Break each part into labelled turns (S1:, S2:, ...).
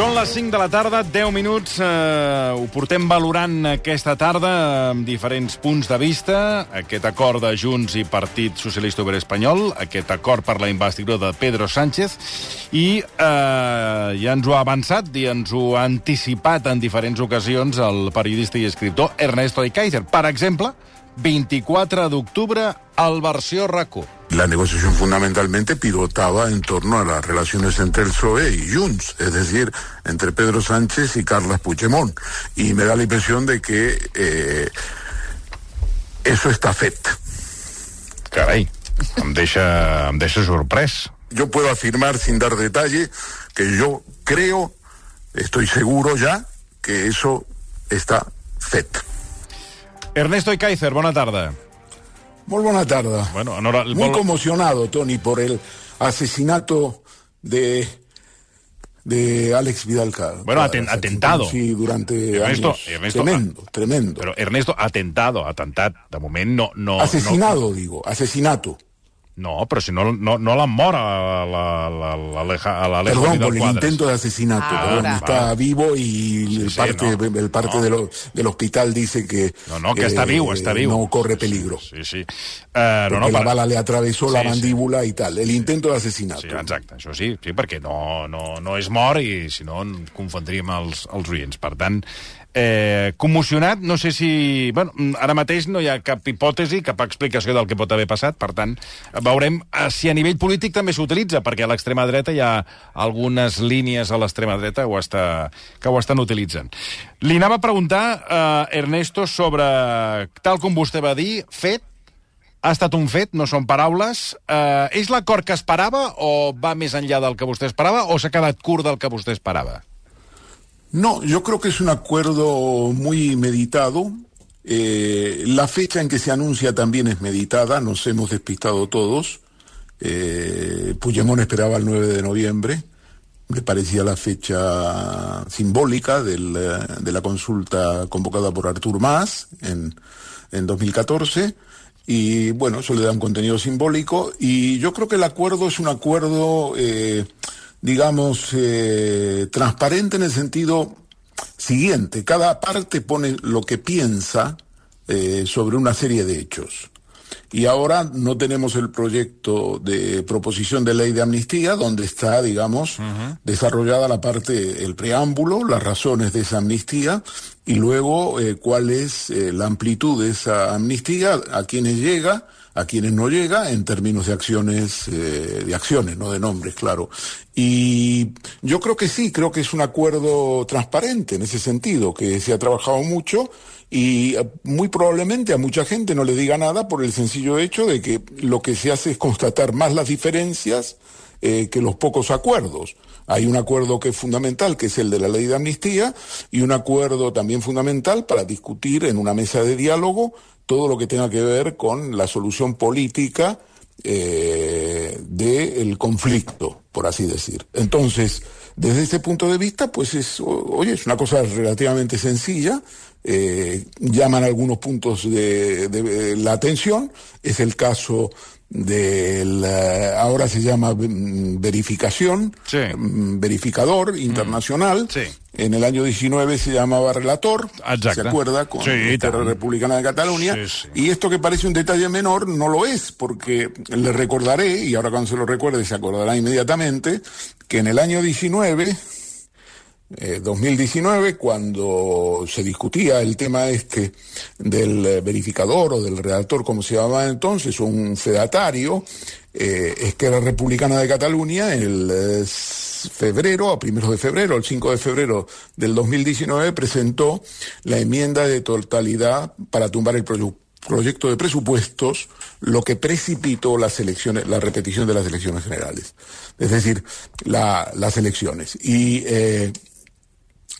S1: Són les 5 de la tarda, 10 minuts. Eh, ho portem valorant aquesta tarda amb diferents punts de vista. Aquest acord de Junts i Partit Socialista Obrer Espanyol, aquest acord per la investidura de Pedro Sánchez, i eh, ja ens ho ha avançat i ens ho ha anticipat en diferents ocasions el periodista i escriptor Ernesto de Kaiser. Per exemple, 24 d'octubre al versió RACO.
S2: La negociación fundamentalmente pilotaba en torno a las relaciones entre el PSOE y Junts, es decir, entre Pedro Sánchez y Carles Puigdemont. Y me da la impresión de que eh, eso està fet.
S1: Carai, em deixa, em deixa sorprès.
S2: Yo puedo afirmar sin dar detalle que yo creo, estoy seguro ya, que eso está fet.
S1: Ernesto Kaiser, bona tarda.
S2: Muy buena tarde.
S1: Bueno, enhora-
S2: Muy
S1: vol-
S2: conmocionado, Tony, por el asesinato de de Alex Vidal Ca-
S1: Bueno, atentado.
S2: Sí, durante
S1: Ernesto,
S2: años.
S1: Ernesto,
S2: tremendo, tremendo.
S1: Però Ernesto, atentado, atentat. De moment no... no
S2: Asesinado, digo, asesinato.
S1: No, però si no, no, no l'han mort a la- la- la- l'Aleja- a l'Alejo
S2: Perdón por el intento de asesinato.
S3: Ahora.
S2: perdón, está
S1: Vale.
S2: vivo y el
S1: sí,
S2: parte,
S1: no.
S2: el parte
S1: No.
S2: de lo- del hospital dice que
S1: No, no, que està
S2: eh,
S1: viu, està viu.
S2: no corre peligro.
S1: Sí, sí. Uh, no, no,
S2: la
S1: per-
S2: bala le atravesó la
S1: Sí, sí.
S2: mandíbula y tal. El intento de asesinato.
S1: Sí, exacte, això sí, sí perquè no, no, no és mort i si no confondríem els, els oients. Per tant, eh, commocionat, no sé si... Bueno, ara mateix no hi ha cap hipòtesi, cap explicació del que pot haver passat, per tant, veurem eh, si a nivell polític també s'utilitza, perquè a l'extrema dreta hi ha algunes línies a l'extrema dreta ho està, que ho estan utilitzant. Li anava a preguntar, eh, Ernesto, sobre, tal com vostè va dir, fet, ha estat un fet, no són paraules. Eh, és l'acord que esperava o va més enllà del que vostè esperava o s'ha quedat curt del que vostè esperava?
S2: No, yo creo que es un acuerdo muy meditado. Eh, la fecha en que se anuncia también es meditada, nos hemos despistado todos. Eh, Puigdemont esperaba el 9 de noviembre, le parecía la fecha simbólica del, eh, de la consulta convocada por Artur Mas en, en 2014. Y bueno, eso le da un contenido simbólico. Y yo creo que el acuerdo es un acuerdo, eh, digamos, eh, transparente en el sentido siguiente. Cada parte pone lo que piensa eh, sobre una serie de hechos. Y ahora no tenemos el proyecto de proposición de ley de amnistía, donde está, digamos, desarrollada la parte, el preámbulo, las razones de esa amnistía, y luego eh, cuál es eh, la amplitud de esa amnistía, a quienes llega, a quienes no llega, en términos de acciones, eh, de acciones, no de nombres, claro. Y yo creo que sí, creo que es un acuerdo transparente en ese sentido, que se ha trabajado mucho y eh, muy probablemente a mucha gente no le diga nada por el sencillo hecho de que lo que se hace es constatar más las diferencias eh, que los pocos acuerdos. Hay un acuerdo que es fundamental, que es el de la ley de amnistía, y un acuerdo también fundamental para discutir en una mesa de diálogo todo lo que tenga que ver con la solución política eh, del conflicto, por así decir. Entonces, desde ese punto de vista, pues es, oye, es una cosa relativamente sencilla, eh, llaman algunos puntos de la atención, es el caso del, eh, ahora se llama mm, verificación,
S1: Sí.
S2: mm, verificador internacional,
S1: Sí.
S2: en el año 19 se llamaba relator,
S1: Exacte.
S2: ¿se acuerda? Con
S1: Sí, tant.
S2: Republicana de Cataluña, y esto que parece un detalle menor no lo es, porque le recordaré, y ahora cuando se lo recuerde se acordará inmediatamente, que en el año 19, eh, 2019, cuando se discutía el tema este del eh, verificador o del redactor, como se llamaba entonces, un fedatario, eh, Esquerra Republicana de Cataluña, el eh, febrero, a primeros de febrero, el 5 de febrero del 2019, presentó la enmienda de totalidad para tumbar el proyecto de presupuestos, lo que precipitó las elecciones, la repetición de las elecciones generales. Es decir, la- las elecciones. Y eh,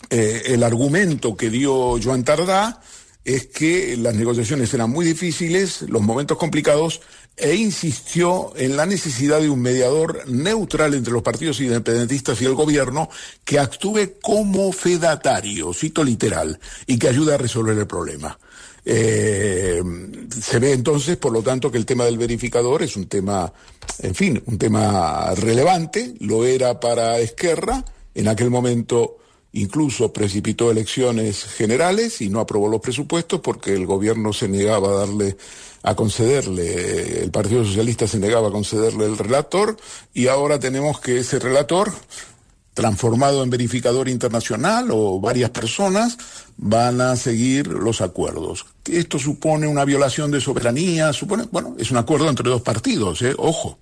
S2: eh, el argumento que dio Joan Tardá es que las negociaciones eran muy difíciles, los momentos complicados, e insistió en la necesidad de un mediador neutral entre los partidos independentistas y el gobierno que actúe como fedatario, cito literal, y que ayude a resolver el problema. Eh, se ve entonces, por lo tanto, que el tema del verificador es un tema, en fin, un tema relevante, lo era para Esquerra, en aquel momento incluso precipitó elecciones generales y no aprobó los presupuestos porque el gobierno se negaba a darle a concederle, el Partido Socialista se negaba a concederle el relator y ahora tenemos que ese relator transformado en verificador internacional o varias personas van a seguir los acuerdos. Esto supone una violación de soberanía, supone, bueno, es un acuerdo entre dos partidos, ¿eh? ojo.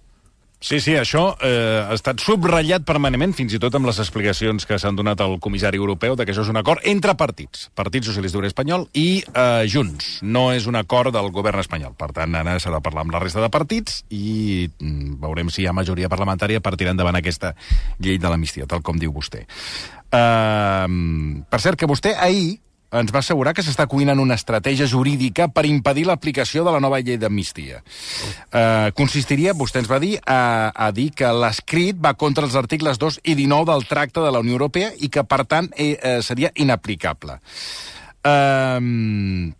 S1: Sí, sí, això eh, ha estat subratllat permanentment, fins i tot amb les explicacions que s'han donat al comissari europeu de que això és un acord entre partits, Partit Socialista Obrer Espanyol i eh, Junts. No és un acord del govern espanyol. Per tant, ara s'ha de parlar amb la resta de partits i mm, veurem si hi ha majoria parlamentària per tirar endavant aquesta llei de l'amnistia, tal com diu vostè. Eh, per cert, que vostè ahir ens va assegurar que s'està cuinant una estratègia jurídica per impedir l'aplicació de la nova llei d'amnistia. Eh, consistiria, vostè ens va dir, a, a dir que l'escrit va contra els articles 2 i 19 del tracte de la Unió Europea i que, per tant, eh, eh, seria inaplicable. Eh,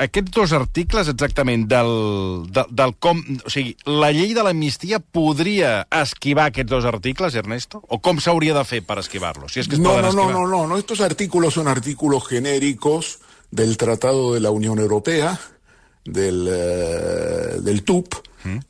S1: aquests dos articles exactament del, del, del com... O sigui, la llei de l'amnistia podria esquivar aquests dos articles, Ernesto? O com s'hauria de fer per esquivar-los? Si és que es
S2: no, no, no, no, no, no, estos artículos son artículos genéricos del Tratado de la Unión Europea, del, eh, del TUP,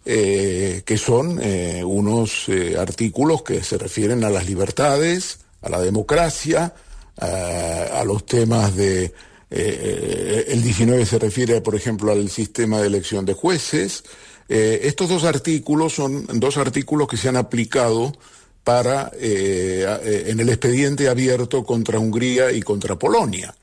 S2: eh, que son eh, unos eh, artículos que se refieren a las libertades, a la democracia, a, a los temas de... eh, el 19 se refiere, por ejemplo, al sistema de elección de jueces. Eh, estos dos artículos son dos artículos que se han aplicado para eh, eh, en el expediente abierto contra Hungría y contra Polonia.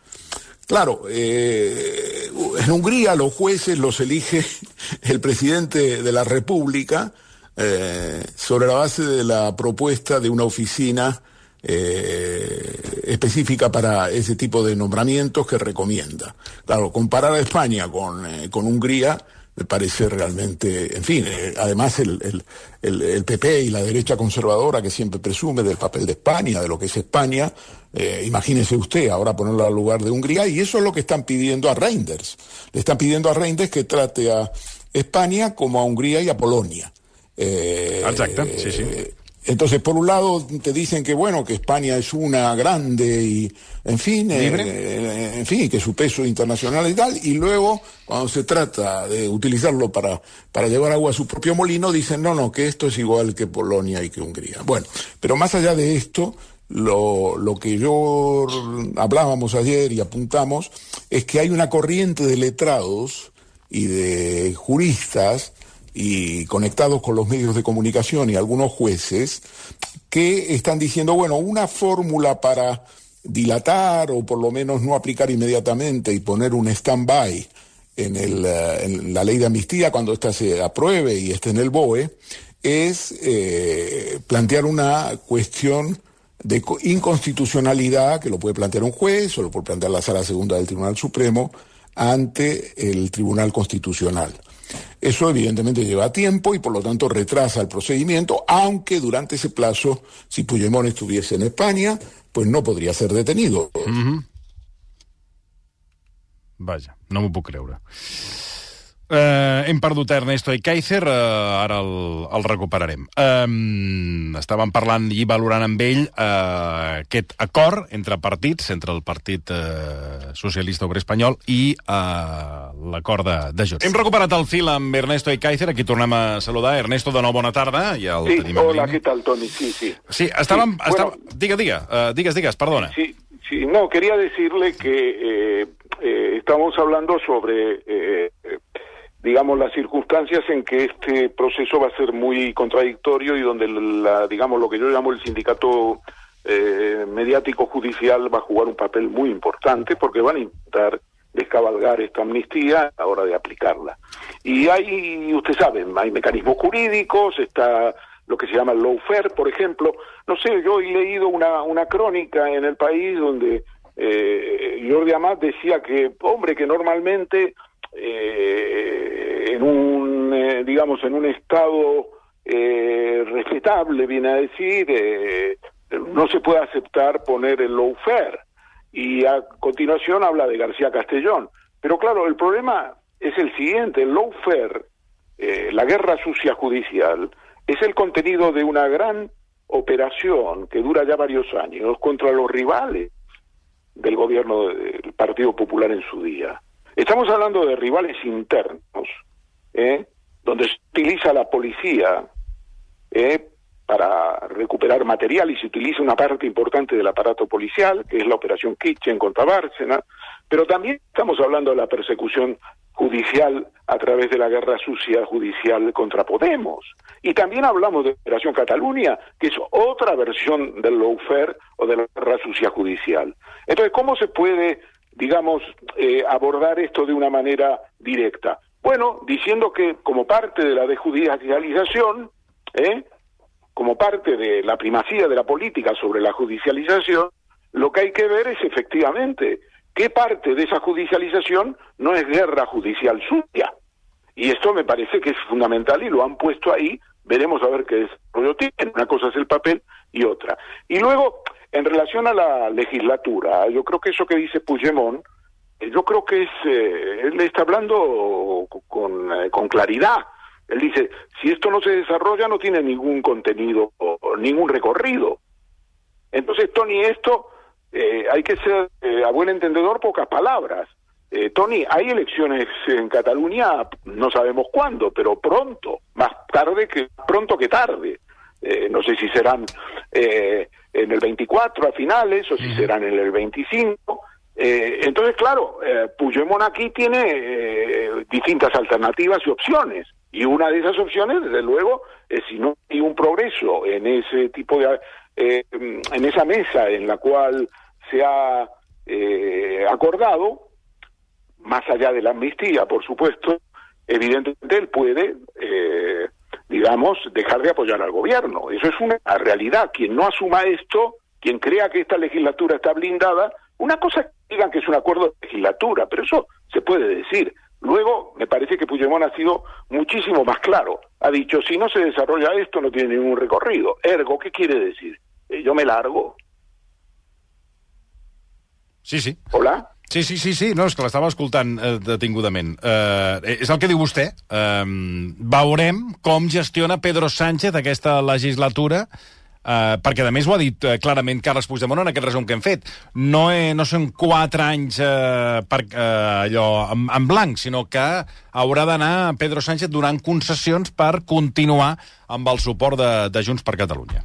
S2: Claro, eh, en Hungría los jueces los elige el presidente de la República eh, sobre la base de la propuesta de una oficina eh, específica para ese tipo de nombramientos que recomienda. Claro, comparar a España con, eh, con Hungría me parece realmente, en fin, eh, además el, el, el, el PP y la derecha conservadora que siempre presume del papel de España, de lo que es España, eh, imagínese usted ahora ponerlo al lugar de Hungría y eso es lo que están pidiendo a Reinders. Le están pidiendo a Reinders que trate a España como a Hungría y a Polonia. Eh,
S1: Exacto, sí, sí.
S2: Entonces, por un lado, te dicen que bueno, que España es una grande y, en fin, eh, eh, en fin, que su peso internacional y tal, y luego, cuando se trata de utilizarlo para, para llevar agua a su propio molino, dicen, no, no, que esto es igual que Polonia y que Hungría. Bueno, pero más allá de esto, lo, lo que yo hablábamos ayer y apuntamos es que hay una corriente de letrados y de juristas y conectados con los medios de comunicación y algunos jueces que están diciendo, bueno, una fórmula para dilatar o por lo menos no aplicar inmediatamente y poner un stand-by en, eh, la ley de amnistía cuando ésta se apruebe y esté en el BOE, es eh, plantear una cuestión de co- inconstitucionalidad que lo puede plantear un juez o lo puede plantear la Sala Segunda del Tribunal Supremo ante el Tribunal Constitucional. Eso evidentemente lleva tiempo y por lo tanto retrasa el procedimiento, aunque durante ese plazo, si Puigdemont estuviese en España, pues no podría ser detenido.
S1: Vaja, no m'ho puc. Uh, hem perdut Ernesto i Kaiser, uh, ara el, el recuperarem. Um, estàvem parlant i valorant amb ell uh, aquest acord entre partits, entre el Partit uh, Socialista Obrer Espanyol i uh, l'acord de, de Junts. Hem recuperat el fil amb Ernesto i Kaiser, aquí tornem a saludar. Ernesto, de nou, bona tarda. Ja el
S4: Sí,
S1: tenim en
S4: hola. ¿qué tal, Tony? Sí, sí.
S1: Sí, estàvem...
S4: Sí,
S1: estava...
S4: bueno.
S1: Diga, diga, uh, digues, digues, perdona.
S4: Sí, sí, no, quería decirle que eh, eh, estamos hablando sobre, eh, eh, digamos, las circunstancias en que este proceso va a ser muy contradictorio y donde, la, digamos, lo que yo llamo el sindicato eh, mediático judicial va a jugar un papel muy importante porque van a intentar descabalgar esta amnistía a la hora de aplicarla. Y hay, usted sabe, hay mecanismos jurídicos, está lo que se llama el lawfare, por ejemplo. No sé, yo he leído una, una crónica en el país donde eh, Jordi Amat decía que, hombre, que normalmente en un, eh, digamos, en un estado eh, respetable, viene a decir, eh, no se puede aceptar poner el lawfare. Y a continuación habla de García Castellón. Pero claro, el problema es el siguiente, el lawfare, eh, la guerra sucia judicial, es el contenido de una gran
S2: operación que dura ya varios años contra los rivales del gobierno del Partido Popular en su día. Estamos hablando de rivales internos, ¿eh? donde se utiliza la policía ¿eh? para recuperar material y se utiliza una parte importante del aparato policial, que es la operación Kitchen contra Bárcena, pero también estamos hablando de la persecución judicial a través de la guerra sucia judicial contra Podemos. Y también hablamos de Operación Cataluña, que es otra versión del lawfare o de la guerra sucia judicial. Entonces, ¿cómo se puede, digamos, eh, abordar esto de una manera directa? Bueno, diciendo que como parte de la desjudicialización, ¿eh? como parte de la primacía de la política sobre la judicialización, lo que hay que ver es efectivamente qué parte de esa judicialización no es guerra judicial suya. Y esto me parece que es fundamental y lo han puesto ahí. Veremos a ver qué desarrollo tiene. Una cosa es el papel y otra. Y luego, en relación a la legislatura, yo creo que eso que dice Puigdemont, yo creo que es, eh, él está hablando con, eh, con claridad. Él dice, si esto no se desarrolla no tiene ningún contenido o ningún recorrido. Entonces, Tony, esto eh, hay que ser, eh, a buen entendedor, pocas palabras. Eh, Tony, hay elecciones en Cataluña, no sabemos cuándo, pero pronto, más tarde que pronto que tarde. no sé si serán en el 24 a finales o si serán en el 25. Entonces, claro, Puigdemont aquí tiene distintas alternativas y opciones. Y una de esas opciones, desde luego, es si no hay un progreso en ese tipo de eh, en esa mesa en la cual se ha eh, acordado, más allá de la amnistía, por supuesto, evidentemente él puede, eh, digamos, dejar de apoyar al gobierno. Eso es una realidad. Quien no asuma esto, quien crea que esta legislatura está blindada, una cosa es digan que es un acuerdo de legislatura, pero eso se puede decir. Luego, me parece que Puigdemont ha sido muchísimo más claro. Ha dicho, si no se desarrolla esto, no tiene ningún recorrido. Ergo, ¿qué quiere decir? Eh, jo me largo.
S1: Sí, sí.
S2: Hola?
S1: Sí, sí, sí, sí, no, és que l'estava escoltant eh, detingudament. Eh, és el que diu vostè. Eh, veurem com gestiona Pedro Sánchez aquesta legislatura, eh, perquè, a més, ho ha dit eh, clarament Carles Puigdemont en aquest resum que hem fet. No, he, no són quatre anys eh, per, eh, allò en, en blanc, sinó que haurà d'anar Pedro Sánchez donant concessions per continuar amb el suport de, de Junts per Catalunya.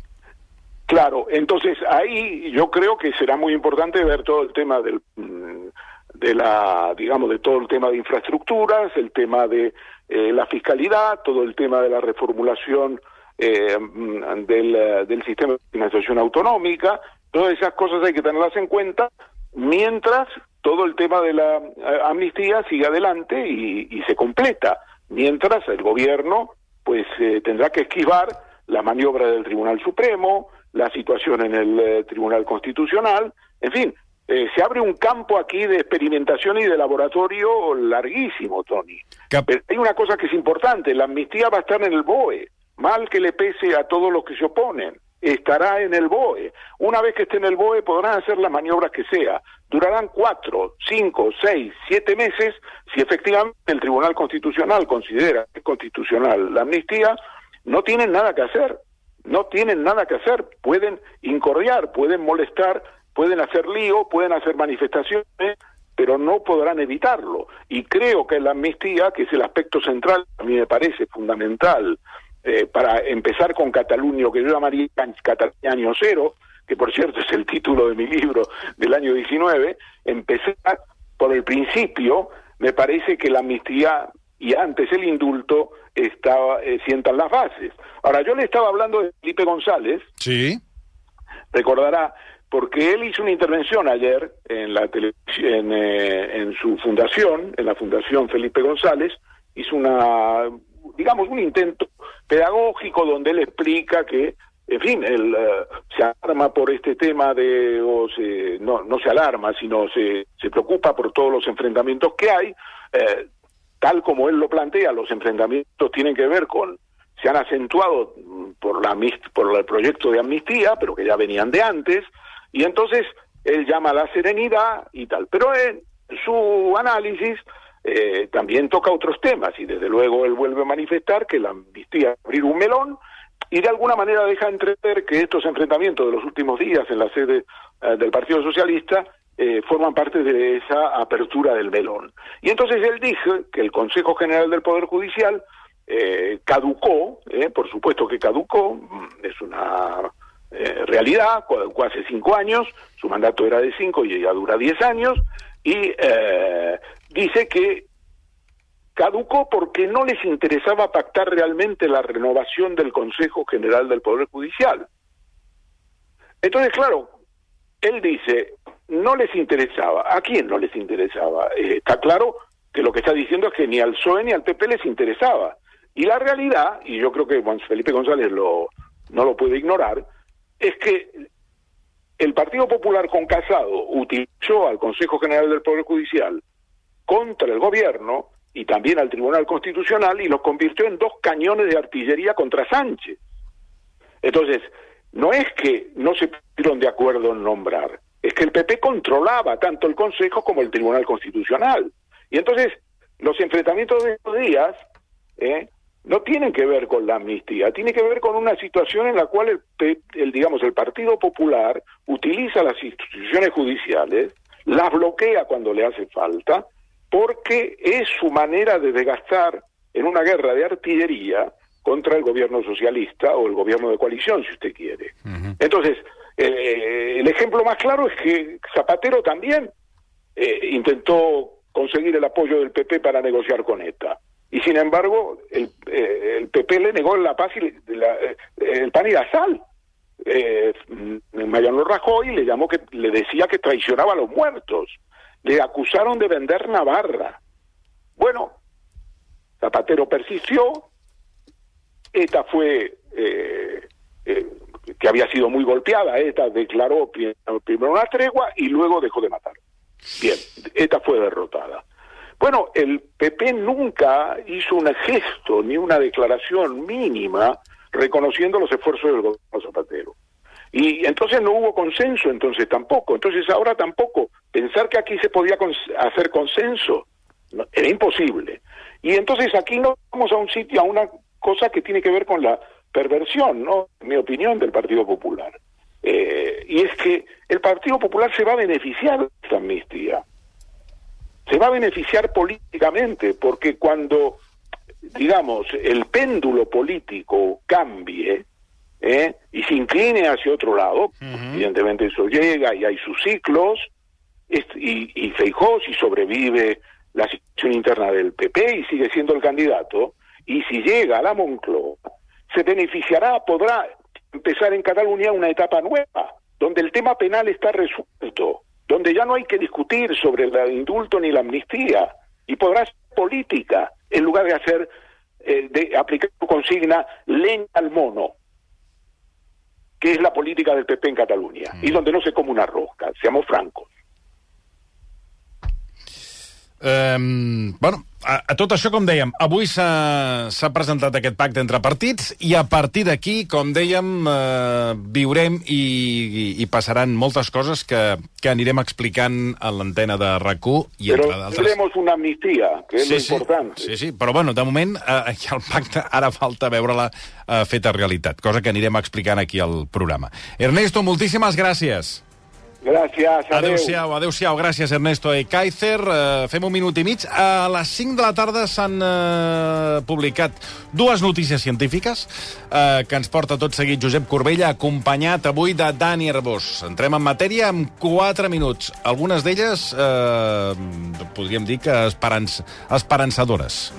S2: Claro, entonces ahí yo creo que será muy importante ver todo el tema del mm, de la digamos de todo el tema de infraestructuras, el tema de eh, la fiscalidad, todo el tema de la reformulación eh, mm, del, eh, del sistema de financiación autonómica, todas esas cosas hay que tenerlas en cuenta mientras todo el tema de la amnistía sigue adelante y, y, se completa, mientras el gobierno pues tendrá que esquivar la maniobra del Tribunal Supremo, la situación en el eh, Tribunal Constitucional, en fin, eh, se abre un campo aquí de experimentación y de laboratorio larguísimo, Tony. Pero hay una cosa que es importante, la amnistía va a estar en el BOE, mal que le pese a todos los que se oponen, estará en el BOE. Una vez que esté en el BOE podrán hacer las maniobras que sea. Durarán cuatro, cinco, seis, siete meses si efectivamente el Tribunal Constitucional considera que es constitucional la amnistía, no tienen nada que hacer no tienen nada que hacer, pueden incordiar, pueden molestar, pueden hacer lío, pueden hacer manifestaciones, pero no podrán evitarlo. Y creo que la amnistía, que es el aspecto central, a mí me parece fundamental, eh, para empezar con Cataluña, que yo llamaría Cataluña año cero, que por cierto es el título de mi libro del año 19, empezar por el principio, me parece que la amnistía y antes el indulto estaba, eh, sientan las bases. Ahora, yo le estaba hablando de Felipe González.
S1: Sí.
S2: Recordará, porque él hizo una intervención ayer en la en, eh, en su fundación, en la Fundación Felipe González, hizo una, digamos, un intento pedagógico donde él explica que en fin, él uh, se alarma por este tema de, o se, no, no se alarma, sino se, se preocupa por todos los enfrentamientos que hay. Eh, tal como él lo plantea, los enfrentamientos tienen que ver con, se han acentuado por, la, por el proyecto de amnistía, pero que ya venían de antes, y entonces él llama a la serenidad y tal. Pero en su análisis eh, también toca otros temas, y desde luego él vuelve a manifestar que la amnistía abrir un melón, y de alguna manera deja entrever que estos enfrentamientos de los últimos días en la sede eh, del Partido Socialista eh, forman parte de esa apertura del melón. Y entonces él dijo que el Consejo General del Poder Judicial eh, caducó, por supuesto que caducó, mm, es una realidad, caducó hace cinco años, su mandato era de cinco y ya dura diez años, y eh, dice que caducó porque no les interesaba pactar realmente la renovación del Consejo General del Poder Judicial. Entonces, claro, él dice, no les interesaba. ¿A quién no les interesaba? Eh, está claro que lo que está diciendo es que ni al PSOE ni al PP les interesaba. Y la realidad, y yo creo que Juan Felipe González lo, no lo puede ignorar, es que el Partido Popular con Casado utilizó al Consejo General del Poder Judicial contra el gobierno y también al Tribunal Constitucional y los convirtió en dos cañones de artillería contra Sánchez. Entonces, no es que no se pusieron de acuerdo en nombrar, es que el PP controlaba tanto el Consejo como el Tribunal Constitucional. Y entonces, los enfrentamientos de estos días ¿eh? no tienen que ver con la amnistía, tiene que ver con una situación en la cual el, el, digamos el Partido Popular utiliza las instituciones judiciales, las bloquea cuando le hace falta, porque es su manera de desgastar en una guerra de artillería contra el gobierno socialista o el gobierno de coalición, si usted quiere. Entonces, eh, el ejemplo más claro es que Zapatero también eh, intentó conseguir el apoyo del PP para negociar con ETA. Y sin embargo, el, eh, el PP le negó la paz y la- eh, el pan y la sal. Mariano Rajoy le llamó que le decía que traicionaba a los muertos. Le acusaron de vender Navarra. Bueno, Zapatero persistió. ETA fue eh, eh, que había sido muy golpeada. ETA declaró pri- primero una tregua y luego dejó de matar. Bien, ETA fue derrotada. Bueno, el PP nunca hizo un gesto ni una declaración mínima reconociendo los esfuerzos del gobierno Zapatero. Y entonces no hubo consenso, entonces tampoco. Entonces ahora tampoco. Pensar que aquí se podía cons- hacer consenso era imposible. Y entonces aquí no vamos a un sitio, a una cosa que tiene que ver con la perversión, ¿no? En mi opinión, del Partido Popular. Eh, y es que el Partido Popular se va a beneficiar de esta amnistía se va a beneficiar políticamente, porque cuando, digamos, el péndulo político cambie ¿eh? y se incline hacia otro lado, evidentemente eso llega y hay sus ciclos, y, y Feijó si sobrevive la situación interna del PP y sigue siendo el candidato, y si llega a la Moncloa, se beneficiará, podrá empezar en Cataluña una etapa nueva, donde el tema penal está resuelto, donde ya no hay que discutir sobre el indulto ni la amnistía, y podrá ser política, en lugar de hacer, eh, de aplicar su consigna leña al mono, que es la política del PP en Cataluña, y donde no se come una rosca, seamos francos.
S1: Um, bueno, a, a tot això, com dèiem, avui s'ha presentat aquest pacte entre partits i a partir d'aquí, com dèiem, eh, viurem i, i, i passaran moltes coses que, que anirem explicant a l'antena de RAC1 i
S2: Pero
S1: entre d'altres...
S2: tendremos una amnistía, que es
S1: Sí,
S2: lo
S1: sí,
S2: importante.
S1: sí, sí, però bueno, de moment eh, el pacte, ara falta veure-la eh, feta realitat, cosa que anirem explicant aquí al programa. Ernesto, moltíssimes gràcies.
S2: Gracias, adeu.
S1: Adéu-siau, adéu-siau. Gràcies, Ernesto E. Kaiser. Uh, fem un minut i mig. A les 5 de la tarda s'han uh, publicat dues notícies científiques uh, que ens porta tot seguit Josep Corbella, acompanyat avui de Dani Herbós. Entrem en matèria en 4 minuts. Algunes d'elles, uh, podríem dir que esperanç, esperançadores.